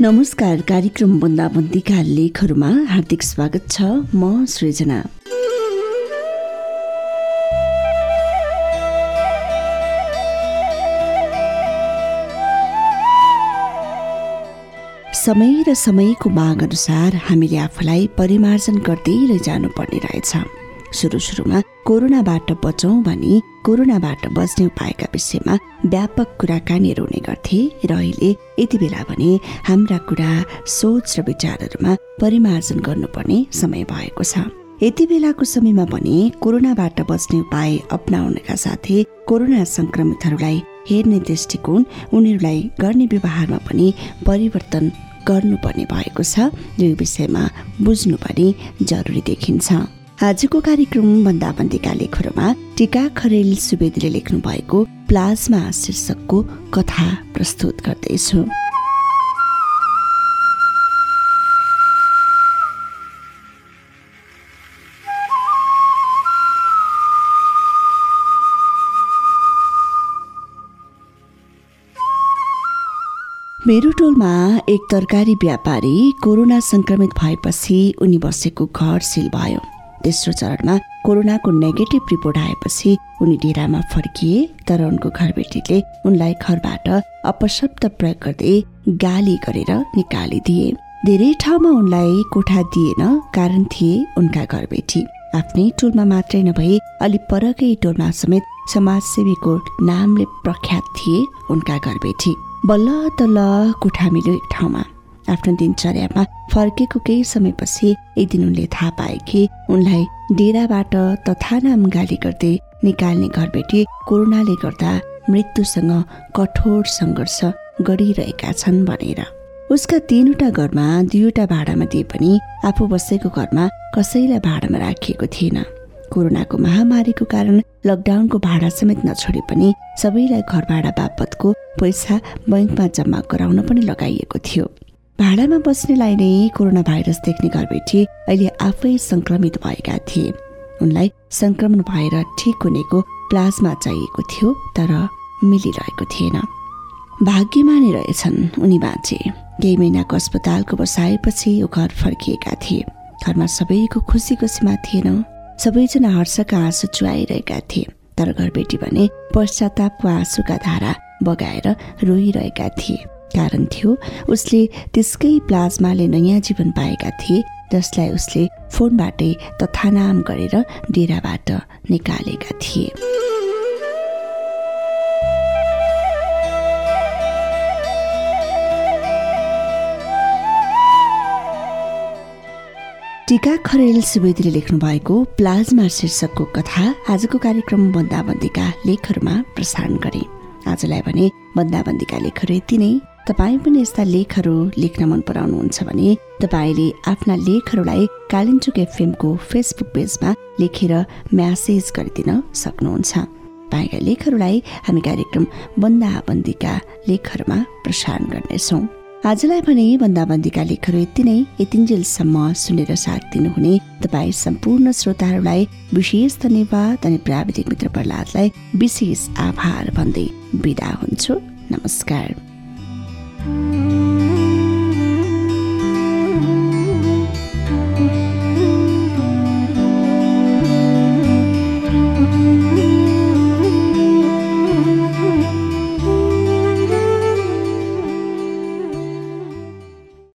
नमस्कार कार्यक्रम बन्दाबन्दीका लेखहरूमा हार्दिक स्वागत छ म सृजना। समय र समयको माग अनुसार हामीले आफूलाई परिमार्जन गर्दै जानुपर्ने रहेछ। सुरु सुरुमा कोरोनाबाट बचौँ भनी कोरोनाबाट बच्ने उपायका विषयमा व्यापक कुराकानीहरू हुने गर्थे र अहिले यति बेला भने हाम्रा कुरा सोच र विचारहरूमा परिमार्जन गर्नुपर्ने समय भएको छ। यति बेलाको समयमा भने कोरोनाबाट बच्ने उपाय अप्नाउनका साथै कोरोना संक्रमितहरूलाई हेर्ने दृष्टिकोण उनीहरूलाई गर्ने व्यवहारमा पनि परिवर्तन गर्नुपर्ने भएको छ। यो विषयमा बुझ्नु पनि जरुरी देखिन्छ। आजको कार्यक्रम बन्दाबन्दीका लेखहरूमा टिका खरेल सुवेदीले लेख्नु भएको प्लाज्मा शीर्षकको कथा प्रस्तुत गर्दैछु। मेरो टोलमा एक तरकारी व्यापारी कोरोना संक्रमित भएपछि उनी बसेको घर सिल भयो। तेस्रो चरणमा कोरोनाको नेगेटिभ रिपोर्ट आएपछि उनी डेरामा फर्किए तर उनको घरबेटीले उनलाई घरबाट अपशब्द प्रयोग गर्दै गाली गरेर निकालिदिए। धेरै ठाउँमा उनलाई कोठा दिएन कारण थिए उनका घरबेटी। आफ्नै टोलमा मात्रै नभई अलि परकै टोलमा समेत समाजसेवीको नामले प्रख्यात थिए उनका घरबेटी। बल्ल तल्ल कोठा मिल्यो एक ठाउँमा। आफ्नो दिनचर्यामा फर्केको केही समयपछि एक दिन उनले थाहा पाए कि उनलाई डेराबाट तथानाम गाली गर्दै निकाल्ने घरबेटी कोरोनाले गर्दा मृत्युसँग कठोर सङ्घर्ष गरिरहेका छन् भनेर। उसका तीनवटा घरमा दुईवटा भाडामा दिए पनि आफू बसेको घरमा कसैलाई भाडामा राखिएको थिएन। कोरोनाको महामारीको कारण लकडाउनको भाडा समेत नछोडे पनि सबैलाई घर भाडा बापतको पैसा बैङ्कमा जम्मा गराउन पनि लगाइएको थियो। भाडामा बस्नेलाई नै कोरोना भाइरस देख्ने घरबेटी अहिले आफै संक्रमित भएका थिए। उनलाई संक्रमण भएर ठिक हुनेको प्लाज्मा चाहिएको थियो तर मिलिरहेको थिएन। भाग्यमानी रहेछन् उनी बाँचे केही महिनाको अस्पतालको बसाएपछि यो घर फर्किएका थिए। घरमा सबैको खुसीको सीमा थिएन। सबैजना हर्षका आँसु चुहाइरहेका थिए। तर घरबेटी भने पश्चातापको आँसुका धारा बगाएर रोइरहेका थिए। कारण थियो। उसले त्यसकै प्लाज्माले नयाँ जीवन पाएका थिए जसलाई उसले फोनबाटै तथानाम गरेर डेराबाट निकालेका थिए। टिका खरेल सुवेदीले लेख्नु भएको प्लाज्मा शीर्षकको कथा आजको कार्यक्रम बन्दाबन्दीका लेखहरूमा प्रसारण गरे। आजलाई भने बन्दाबन्दीका लेखहरू यति नै। तपाईँ पनि यस्ता लेखहरू लेख्न मन पराउनुहुन्छ भने तपाईँले आफ्ना लेखहरूलाई कालिम्चोक एफएमको फेसबुक पेजमा लेखेर म्यासेज गरिदिन सक्नुहुन्छ। तपाईँका लेखहरूलाई हामी कार्यक्रम बन्दाबन्दीका लेखहरूमा प्रसारण गर्नेछौँ। आजलाई भने बन्दाबन्दीका लेखहरू यति नै। यतिन्जेलसम्म सुनेर साथ दिनुहुने तपाईँ सम्पूर्ण श्रोताहरूलाई विशेष धन्यवाद अनि प्राविधिक मित्र प्रहलादलाई विशेष आभार भन्दै बिदा हुन्छु। नमस्कार।